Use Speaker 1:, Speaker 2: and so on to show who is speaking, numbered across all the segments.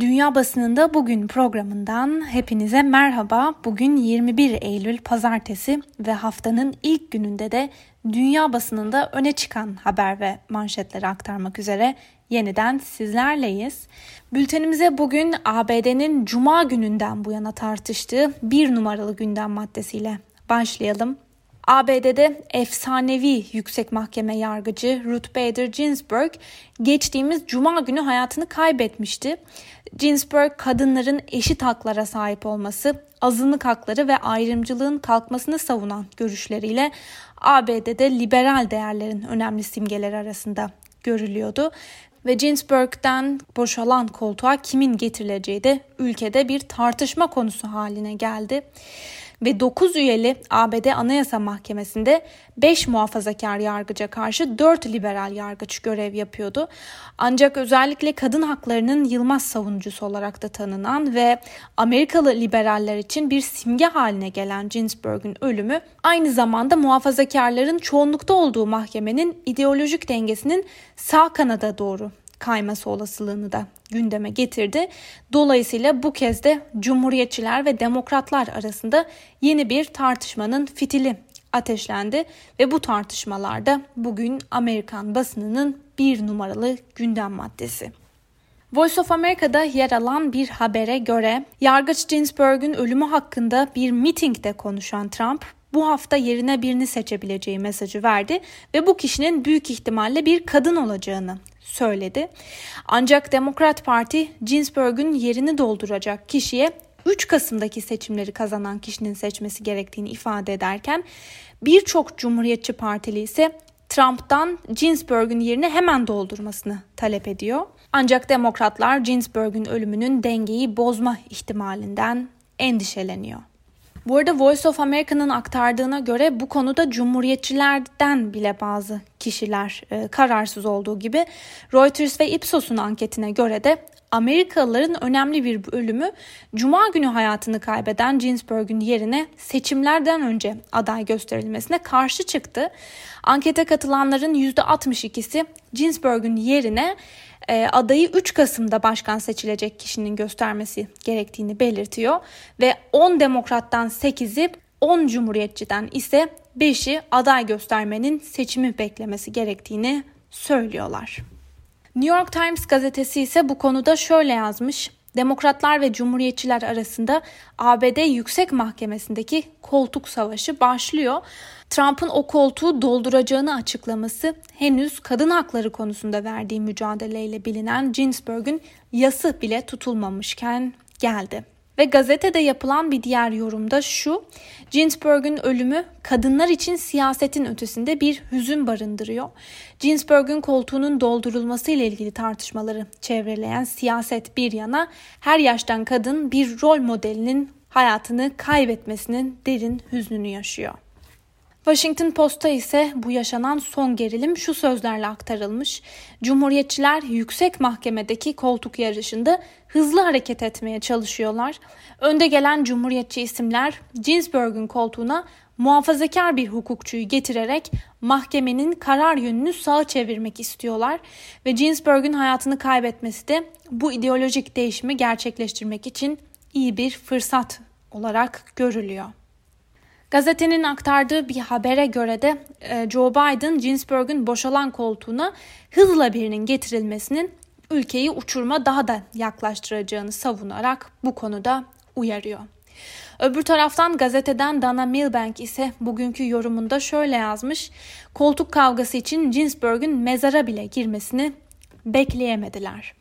Speaker 1: Dünya Basınında Bugün programından hepinize merhaba. Bugün 21 Eylül Pazartesi ve haftanın ilk gününde de dünya basınında öne çıkan haber ve manşetleri aktarmak üzere yeniden sizlerleyiz. Bültenimize bugün ABD'nin Cuma gününden bu yana tartıştığı bir numaralı gündem maddesiyle başlayalım. ABD'de efsanevi yüksek mahkeme yargıcı Ruth Bader Ginsburg geçtiğimiz cuma günü hayatını kaybetmişti. Ginsburg kadınların eşit haklara sahip olması, azınlık hakları ve ayrımcılığın kalkmasını savunan görüşleriyle ABD'de liberal değerlerin önemli simgeleri arasında görülüyordu ve Ginsburg'den boşalan koltuğa kimin getirileceği de ülkede bir tartışma konusu haline geldi ve 9 üyeli ABD Anayasa Mahkemesi'nde 5 muhafazakar yargıca karşı 4 liberal yargıç görev yapıyordu. Ancak özellikle kadın haklarının yılmaz savunucusu olarak da tanınan ve Amerikalı liberaller için bir simge haline gelen Ginsburg'un ölümü aynı zamanda muhafazakarların çoğunlukta olduğu mahkemenin ideolojik dengesinin sağ kanada doğru kayması olasılığını da gündeme getirdi. Dolayısıyla bu kez de Cumhuriyetçiler ve Demokratlar arasında yeni bir tartışmanın fitili ateşlendi ve bu tartışmalarda bugün Amerikan basınının bir numaralı gündem maddesi. Voice of America'da yer alan bir habere göre Yargıç Ginsburg'un ölümü hakkında bir mitingde konuşan Trump bu hafta yerine birini seçebileceği mesajı verdi ve bu kişinin büyük ihtimalle bir kadın olacağını söyledi. Ancak Demokrat Parti Ginsburg'un yerini dolduracak kişiye 3 Kasım'daki seçimleri kazanan kişinin seçmesi gerektiğini ifade ederken birçok Cumhuriyetçi Partili ise Trump'tan Ginsburg'un yerini hemen doldurmasını talep ediyor. Ancak demokratlar Ginsburg'un ölümünün dengeyi bozma ihtimalinden endişeleniyor. Bu arada Voice of America'nın aktardığına göre bu konuda cumhuriyetçilerden bile bazı kişiler e, kararsız olduğu gibi Reuters ve Ipsos'un anketine göre de Amerikalıların önemli bir bölümü Cuma günü hayatını kaybeden Ginsburg'un yerine seçimlerden önce aday gösterilmesine karşı çıktı. Ankete katılanların %62'si Ginsburg'un yerine e, adayı 3 Kasım'da başkan seçilecek kişinin göstermesi gerektiğini belirtiyor ve 10 demokrattan 8'i 10 cumhuriyetçiden ise 5'i aday göstermenin seçimi beklemesi gerektiğini söylüyorlar. New York Times gazetesi ise bu konuda şöyle yazmış. Demokratlar ve Cumhuriyetçiler arasında ABD Yüksek Mahkemesi'ndeki koltuk savaşı başlıyor. Trump'ın o koltuğu dolduracağını açıklaması henüz kadın hakları konusunda verdiği mücadeleyle bilinen Ginsburg'un yası bile tutulmamışken geldi. Ve gazetede yapılan bir diğer yorumda şu, Ginsburg'un ölümü kadınlar için siyasetin ötesinde bir hüzün barındırıyor. Ginsburg'un koltuğunun doldurulması ile ilgili tartışmaları çevreleyen siyaset bir yana her yaştan kadın bir rol modelinin hayatını kaybetmesinin derin hüznünü yaşıyor. Washington Post'a ise bu yaşanan son gerilim şu sözlerle aktarılmış. Cumhuriyetçiler yüksek mahkemedeki koltuk yarışında hızlı hareket etmeye çalışıyorlar. Önde gelen cumhuriyetçi isimler Ginsburg'un koltuğuna muhafazakar bir hukukçuyu getirerek mahkemenin karar yönünü sağa çevirmek istiyorlar ve Ginsburg'un hayatını kaybetmesi de bu ideolojik değişimi gerçekleştirmek için iyi bir fırsat olarak görülüyor. Gazetenin aktardığı bir habere göre de e, Joe Biden Ginsburg'un boşalan koltuğuna hızla birinin getirilmesinin ülkeyi uçurma daha da yaklaştıracağını savunarak bu konuda uyarıyor. Öbür taraftan gazeteden Dana Milbank ise bugünkü yorumunda şöyle yazmış. Koltuk kavgası için Ginsburg'un mezara bile girmesini bekleyemediler.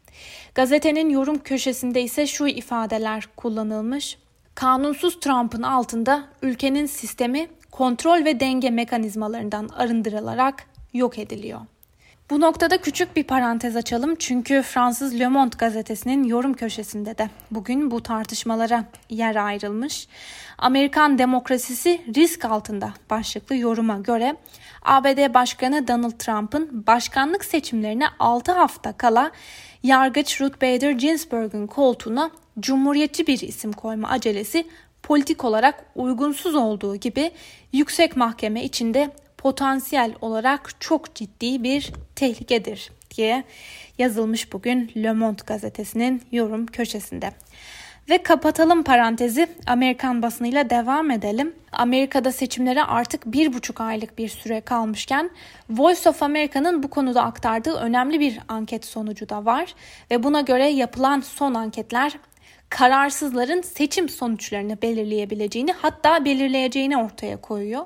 Speaker 1: Gazetenin yorum köşesinde ise şu ifadeler kullanılmış. Kanunsuz Trump'ın altında ülkenin sistemi kontrol ve denge mekanizmalarından arındırılarak yok ediliyor. Bu noktada küçük bir parantez açalım çünkü Fransız Le Monde gazetesinin yorum köşesinde de bugün bu tartışmalara yer ayrılmış. Amerikan demokrasisi risk altında başlıklı yoruma göre ABD Başkanı Donald Trump'ın başkanlık seçimlerine 6 hafta kala yargıç Ruth Bader Ginsburg'un koltuğuna cumhuriyetçi bir isim koyma acelesi politik olarak uygunsuz olduğu gibi yüksek mahkeme içinde potansiyel olarak çok ciddi bir tehlikedir diye yazılmış bugün Le Monde gazetesinin yorum köşesinde. Ve kapatalım parantezi Amerikan basınıyla devam edelim. Amerika'da seçimlere artık bir buçuk aylık bir süre kalmışken Voice of America'nın bu konuda aktardığı önemli bir anket sonucu da var. Ve buna göre yapılan son anketler kararsızların seçim sonuçlarını belirleyebileceğini hatta belirleyeceğini ortaya koyuyor.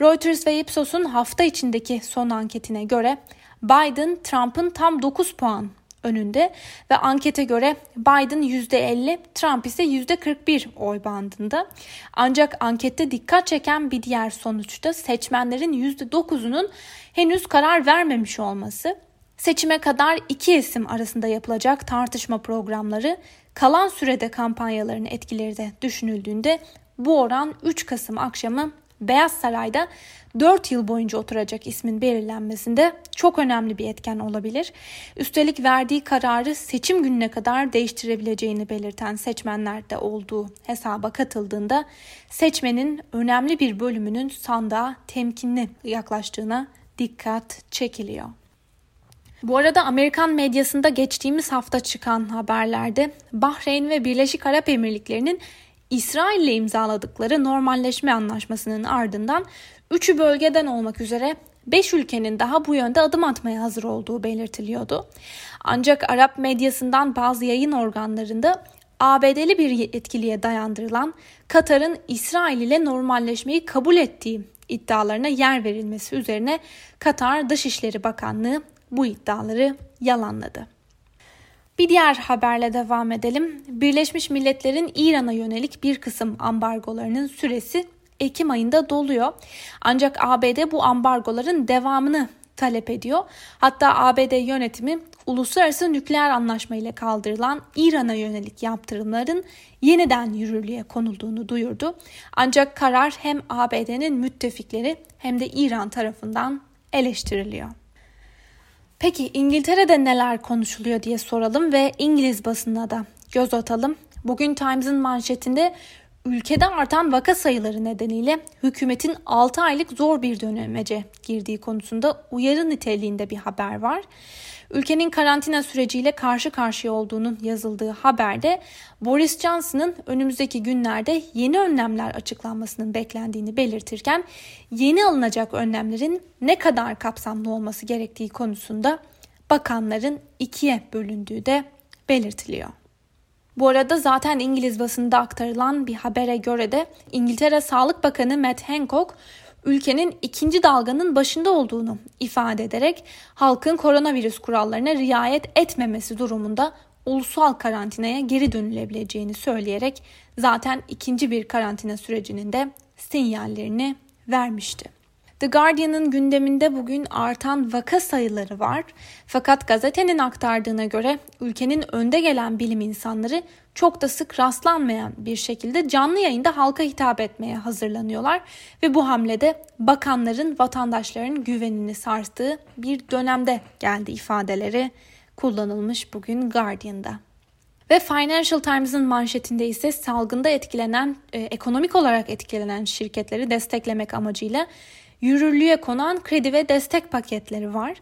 Speaker 1: Reuters ve Ipsos'un hafta içindeki son anketine göre Biden Trump'ın tam 9 puan önünde ve ankete göre Biden %50, Trump ise %41 oy bandında. Ancak ankette dikkat çeken bir diğer sonuçta seçmenlerin %9'unun henüz karar vermemiş olması. Seçime kadar iki isim arasında yapılacak tartışma programları kalan sürede kampanyaların etkileri de düşünüldüğünde bu oran 3 Kasım akşamı Beyaz Saray'da 4 yıl boyunca oturacak ismin belirlenmesinde çok önemli bir etken olabilir. Üstelik verdiği kararı seçim gününe kadar değiştirebileceğini belirten seçmenler de olduğu hesaba katıldığında seçmenin önemli bir bölümünün sandığa temkinli yaklaştığına dikkat çekiliyor. Bu arada Amerikan medyasında geçtiğimiz hafta çıkan haberlerde Bahreyn ve Birleşik Arap Emirlikleri'nin İsrail ile imzaladıkları normalleşme anlaşmasının ardından üçü bölgeden olmak üzere 5 ülkenin daha bu yönde adım atmaya hazır olduğu belirtiliyordu. Ancak Arap medyasından bazı yayın organlarında ABD'li bir yetkiliye dayandırılan Katar'ın İsrail ile normalleşmeyi kabul ettiği iddialarına yer verilmesi üzerine Katar Dışişleri Bakanlığı bu iddiaları yalanladı. Bir diğer haberle devam edelim. Birleşmiş Milletler'in İran'a yönelik bir kısım ambargolarının süresi Ekim ayında doluyor. Ancak ABD bu ambargoların devamını talep ediyor. Hatta ABD yönetimi uluslararası nükleer anlaşma ile kaldırılan İran'a yönelik yaptırımların yeniden yürürlüğe konulduğunu duyurdu. Ancak karar hem ABD'nin müttefikleri hem de İran tarafından eleştiriliyor. Peki İngiltere'de neler konuşuluyor diye soralım ve İngiliz basınına da göz atalım. Bugün Times'ın manşetinde ülkede artan vaka sayıları nedeniyle hükümetin 6 aylık zor bir dönemece girdiği konusunda uyarı niteliğinde bir haber var ülkenin karantina süreciyle karşı karşıya olduğunun yazıldığı haberde Boris Johnson'ın önümüzdeki günlerde yeni önlemler açıklanmasının beklendiğini belirtirken yeni alınacak önlemlerin ne kadar kapsamlı olması gerektiği konusunda bakanların ikiye bölündüğü de belirtiliyor. Bu arada zaten İngiliz basında aktarılan bir habere göre de İngiltere Sağlık Bakanı Matt Hancock ülkenin ikinci dalganın başında olduğunu ifade ederek halkın koronavirüs kurallarına riayet etmemesi durumunda ulusal karantinaya geri dönülebileceğini söyleyerek zaten ikinci bir karantina sürecinin de sinyallerini vermişti. The Guardian'ın gündeminde bugün artan vaka sayıları var. Fakat gazetenin aktardığına göre ülkenin önde gelen bilim insanları çok da sık rastlanmayan bir şekilde canlı yayında halka hitap etmeye hazırlanıyorlar ve bu hamlede bakanların vatandaşların güvenini sarstığı bir dönemde geldi ifadeleri kullanılmış bugün Guardian'da. Ve Financial Times'ın manşetinde ise salgında etkilenen, e, ekonomik olarak etkilenen şirketleri desteklemek amacıyla yürürlüğe konan kredi ve destek paketleri var.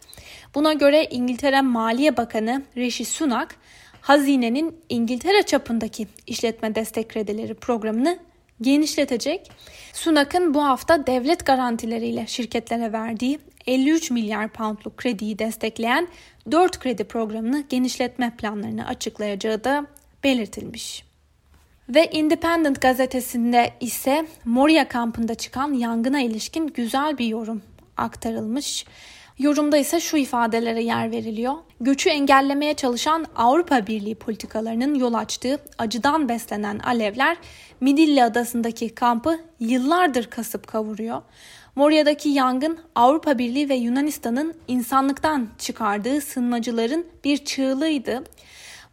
Speaker 1: Buna göre İngiltere Maliye Bakanı Rishi Sunak, hazinenin İngiltere çapındaki işletme destek kredileri programını genişletecek. Sunak'ın bu hafta devlet garantileriyle şirketlere verdiği 53 milyar poundluk krediyi destekleyen 4 kredi programını genişletme planlarını açıklayacağı da belirtilmiş. Ve Independent gazetesinde ise Moria kampında çıkan yangına ilişkin güzel bir yorum aktarılmış. Yorumda ise şu ifadelere yer veriliyor. Göçü engellemeye çalışan Avrupa Birliği politikalarının yol açtığı acıdan beslenen alevler Midilli adasındaki kampı yıllardır kasıp kavuruyor. Moria'daki yangın Avrupa Birliği ve Yunanistan'ın insanlıktan çıkardığı sınmacıların bir çığlığıydı.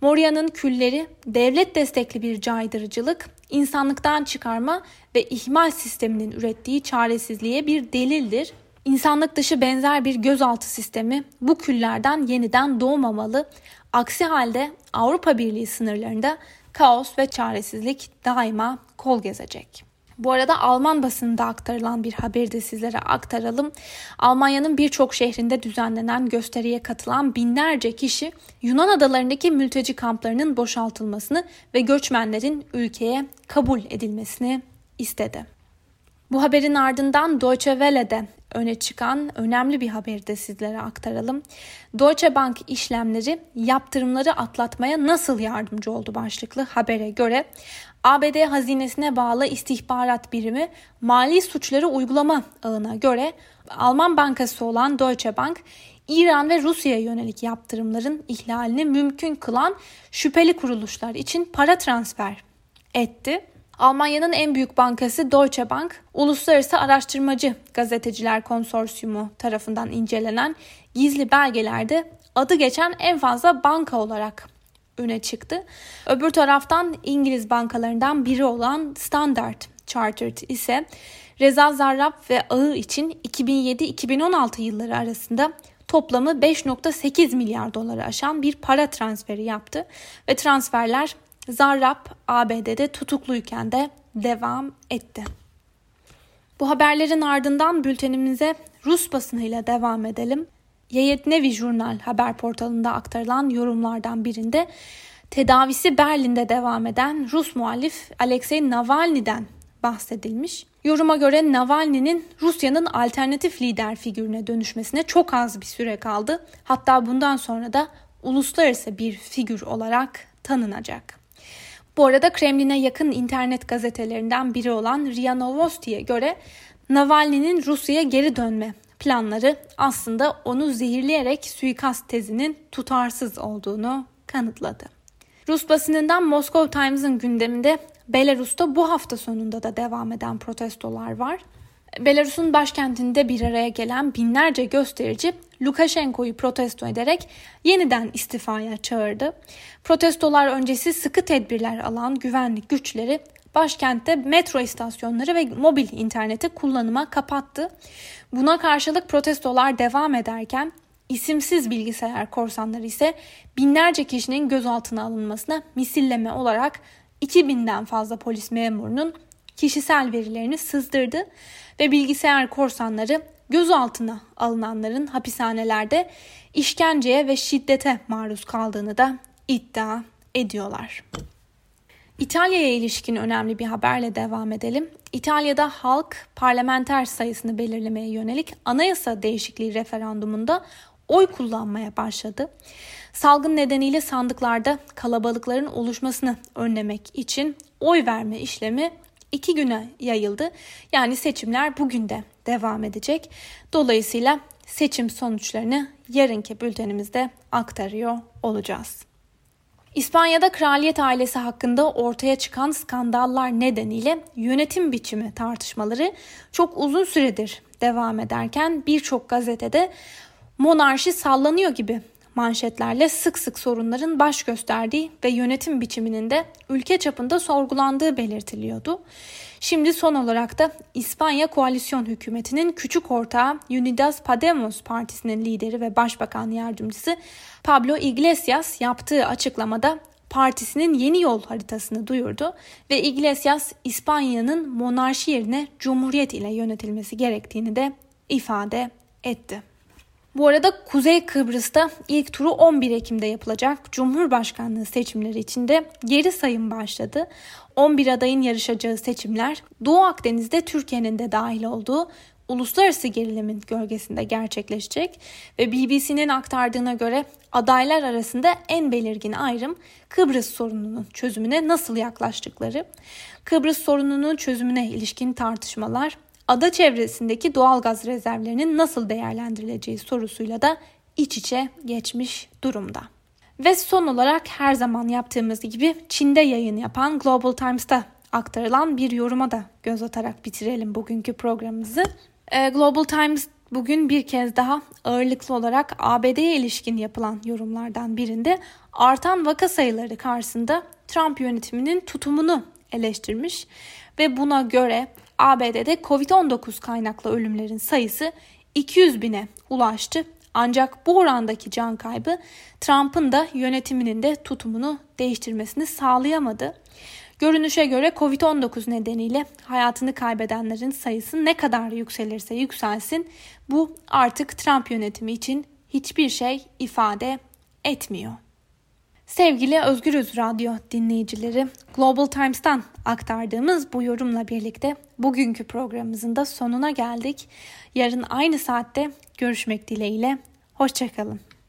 Speaker 1: Moria'nın külleri devlet destekli bir caydırıcılık, insanlıktan çıkarma ve ihmal sisteminin ürettiği çaresizliğe bir delildir. İnsanlık dışı benzer bir gözaltı sistemi bu küllerden yeniden doğmamalı. Aksi halde Avrupa Birliği sınırlarında kaos ve çaresizlik daima kol gezecek. Bu arada Alman basınında aktarılan bir haberi de sizlere aktaralım. Almanya'nın birçok şehrinde düzenlenen gösteriye katılan binlerce kişi Yunan adalarındaki mülteci kamplarının boşaltılmasını ve göçmenlerin ülkeye kabul edilmesini istedi. Bu haberin ardından Deutsche Welle'de öne çıkan önemli bir haberi de sizlere aktaralım. Deutsche Bank işlemleri yaptırımları atlatmaya nasıl yardımcı oldu başlıklı habere göre ABD hazinesine bağlı istihbarat birimi mali suçları uygulama ağına göre Alman bankası olan Deutsche Bank İran ve Rusya'ya yönelik yaptırımların ihlalini mümkün kılan şüpheli kuruluşlar için para transfer etti. Almanya'nın en büyük bankası Deutsche Bank, Uluslararası Araştırmacı Gazeteciler Konsorsiyumu tarafından incelenen gizli belgelerde adı geçen en fazla banka olarak öne çıktı. Öbür taraftan İngiliz bankalarından biri olan Standard Chartered ise Reza Zarrab ve ağı için 2007-2016 yılları arasında toplamı 5.8 milyar doları aşan bir para transferi yaptı ve transferler Zarrab ABD'de tutukluyken de devam etti. Bu haberlerin ardından bültenimize Rus basınıyla devam edelim. Yeyetnevi Jurnal haber portalında aktarılan yorumlardan birinde tedavisi Berlin'de devam eden Rus muhalif Alexei Navalny'den bahsedilmiş. Yoruma göre Navalny'nin Rusya'nın alternatif lider figürüne dönüşmesine çok az bir süre kaldı. Hatta bundan sonra da uluslararası bir figür olarak tanınacak. Bu arada Kremlin'e yakın internet gazetelerinden biri olan RIA Novosti'ye göre Navalny'nin Rusya'ya geri dönme planları aslında onu zehirleyerek suikast tezinin tutarsız olduğunu kanıtladı. Rus basınından Moscow Times'ın gündeminde Belarus'ta bu hafta sonunda da devam eden protestolar var. Belarus'un başkentinde bir araya gelen binlerce gösterici Lukashenko'yu protesto ederek yeniden istifaya çağırdı. Protestolar öncesi sıkı tedbirler alan güvenlik güçleri başkentte metro istasyonları ve mobil interneti kullanıma kapattı. Buna karşılık protestolar devam ederken isimsiz bilgisayar korsanları ise binlerce kişinin gözaltına alınmasına misilleme olarak 2000'den fazla polis memurunun kişisel verilerini sızdırdı ve bilgisayar korsanları gözaltına alınanların hapishanelerde işkenceye ve şiddete maruz kaldığını da iddia ediyorlar. İtalya'ya ilişkin önemli bir haberle devam edelim. İtalya'da halk parlamenter sayısını belirlemeye yönelik anayasa değişikliği referandumunda oy kullanmaya başladı. Salgın nedeniyle sandıklarda kalabalıkların oluşmasını önlemek için oy verme işlemi iki güne yayıldı. Yani seçimler bugün de devam edecek. Dolayısıyla seçim sonuçlarını yarınki bültenimizde aktarıyor olacağız. İspanya'da kraliyet ailesi hakkında ortaya çıkan skandallar nedeniyle yönetim biçimi tartışmaları çok uzun süredir devam ederken birçok gazetede monarşi sallanıyor gibi manşetlerle sık sık sorunların baş gösterdiği ve yönetim biçiminin de ülke çapında sorgulandığı belirtiliyordu. Şimdi son olarak da İspanya koalisyon hükümetinin küçük ortağı Unidas Podemos partisinin lideri ve başbakan yardımcısı Pablo Iglesias yaptığı açıklamada partisinin yeni yol haritasını duyurdu ve Iglesias İspanya'nın monarşi yerine cumhuriyet ile yönetilmesi gerektiğini de ifade etti. Bu arada Kuzey Kıbrıs'ta ilk turu 11 Ekim'de yapılacak Cumhurbaşkanlığı seçimleri için de geri sayım başladı. 11 adayın yarışacağı seçimler Doğu Akdeniz'de Türkiye'nin de dahil olduğu uluslararası gerilimin gölgesinde gerçekleşecek ve BBC'nin aktardığına göre adaylar arasında en belirgin ayrım Kıbrıs sorununun çözümüne nasıl yaklaştıkları. Kıbrıs sorununun çözümüne ilişkin tartışmalar ada çevresindeki doğal gaz rezervlerinin nasıl değerlendirileceği sorusuyla da iç içe geçmiş durumda. Ve son olarak her zaman yaptığımız gibi Çin'de yayın yapan Global Times'ta aktarılan bir yoruma da göz atarak bitirelim bugünkü programımızı. Ee, Global Times bugün bir kez daha ağırlıklı olarak ABD'ye ilişkin yapılan yorumlardan birinde artan vaka sayıları karşısında Trump yönetiminin tutumunu eleştirmiş ve buna göre ABD'de Covid-19 kaynaklı ölümlerin sayısı 200 bine ulaştı. Ancak bu orandaki can kaybı Trump'ın da yönetiminin de tutumunu değiştirmesini sağlayamadı. Görünüşe göre Covid-19 nedeniyle hayatını kaybedenlerin sayısı ne kadar yükselirse yükselsin bu artık Trump yönetimi için hiçbir şey ifade etmiyor. Sevgili Özgürüz Radyo dinleyicileri, Global Times'tan aktardığımız bu yorumla birlikte bugünkü programımızın da sonuna geldik. Yarın aynı saatte görüşmek dileğiyle. Hoşçakalın.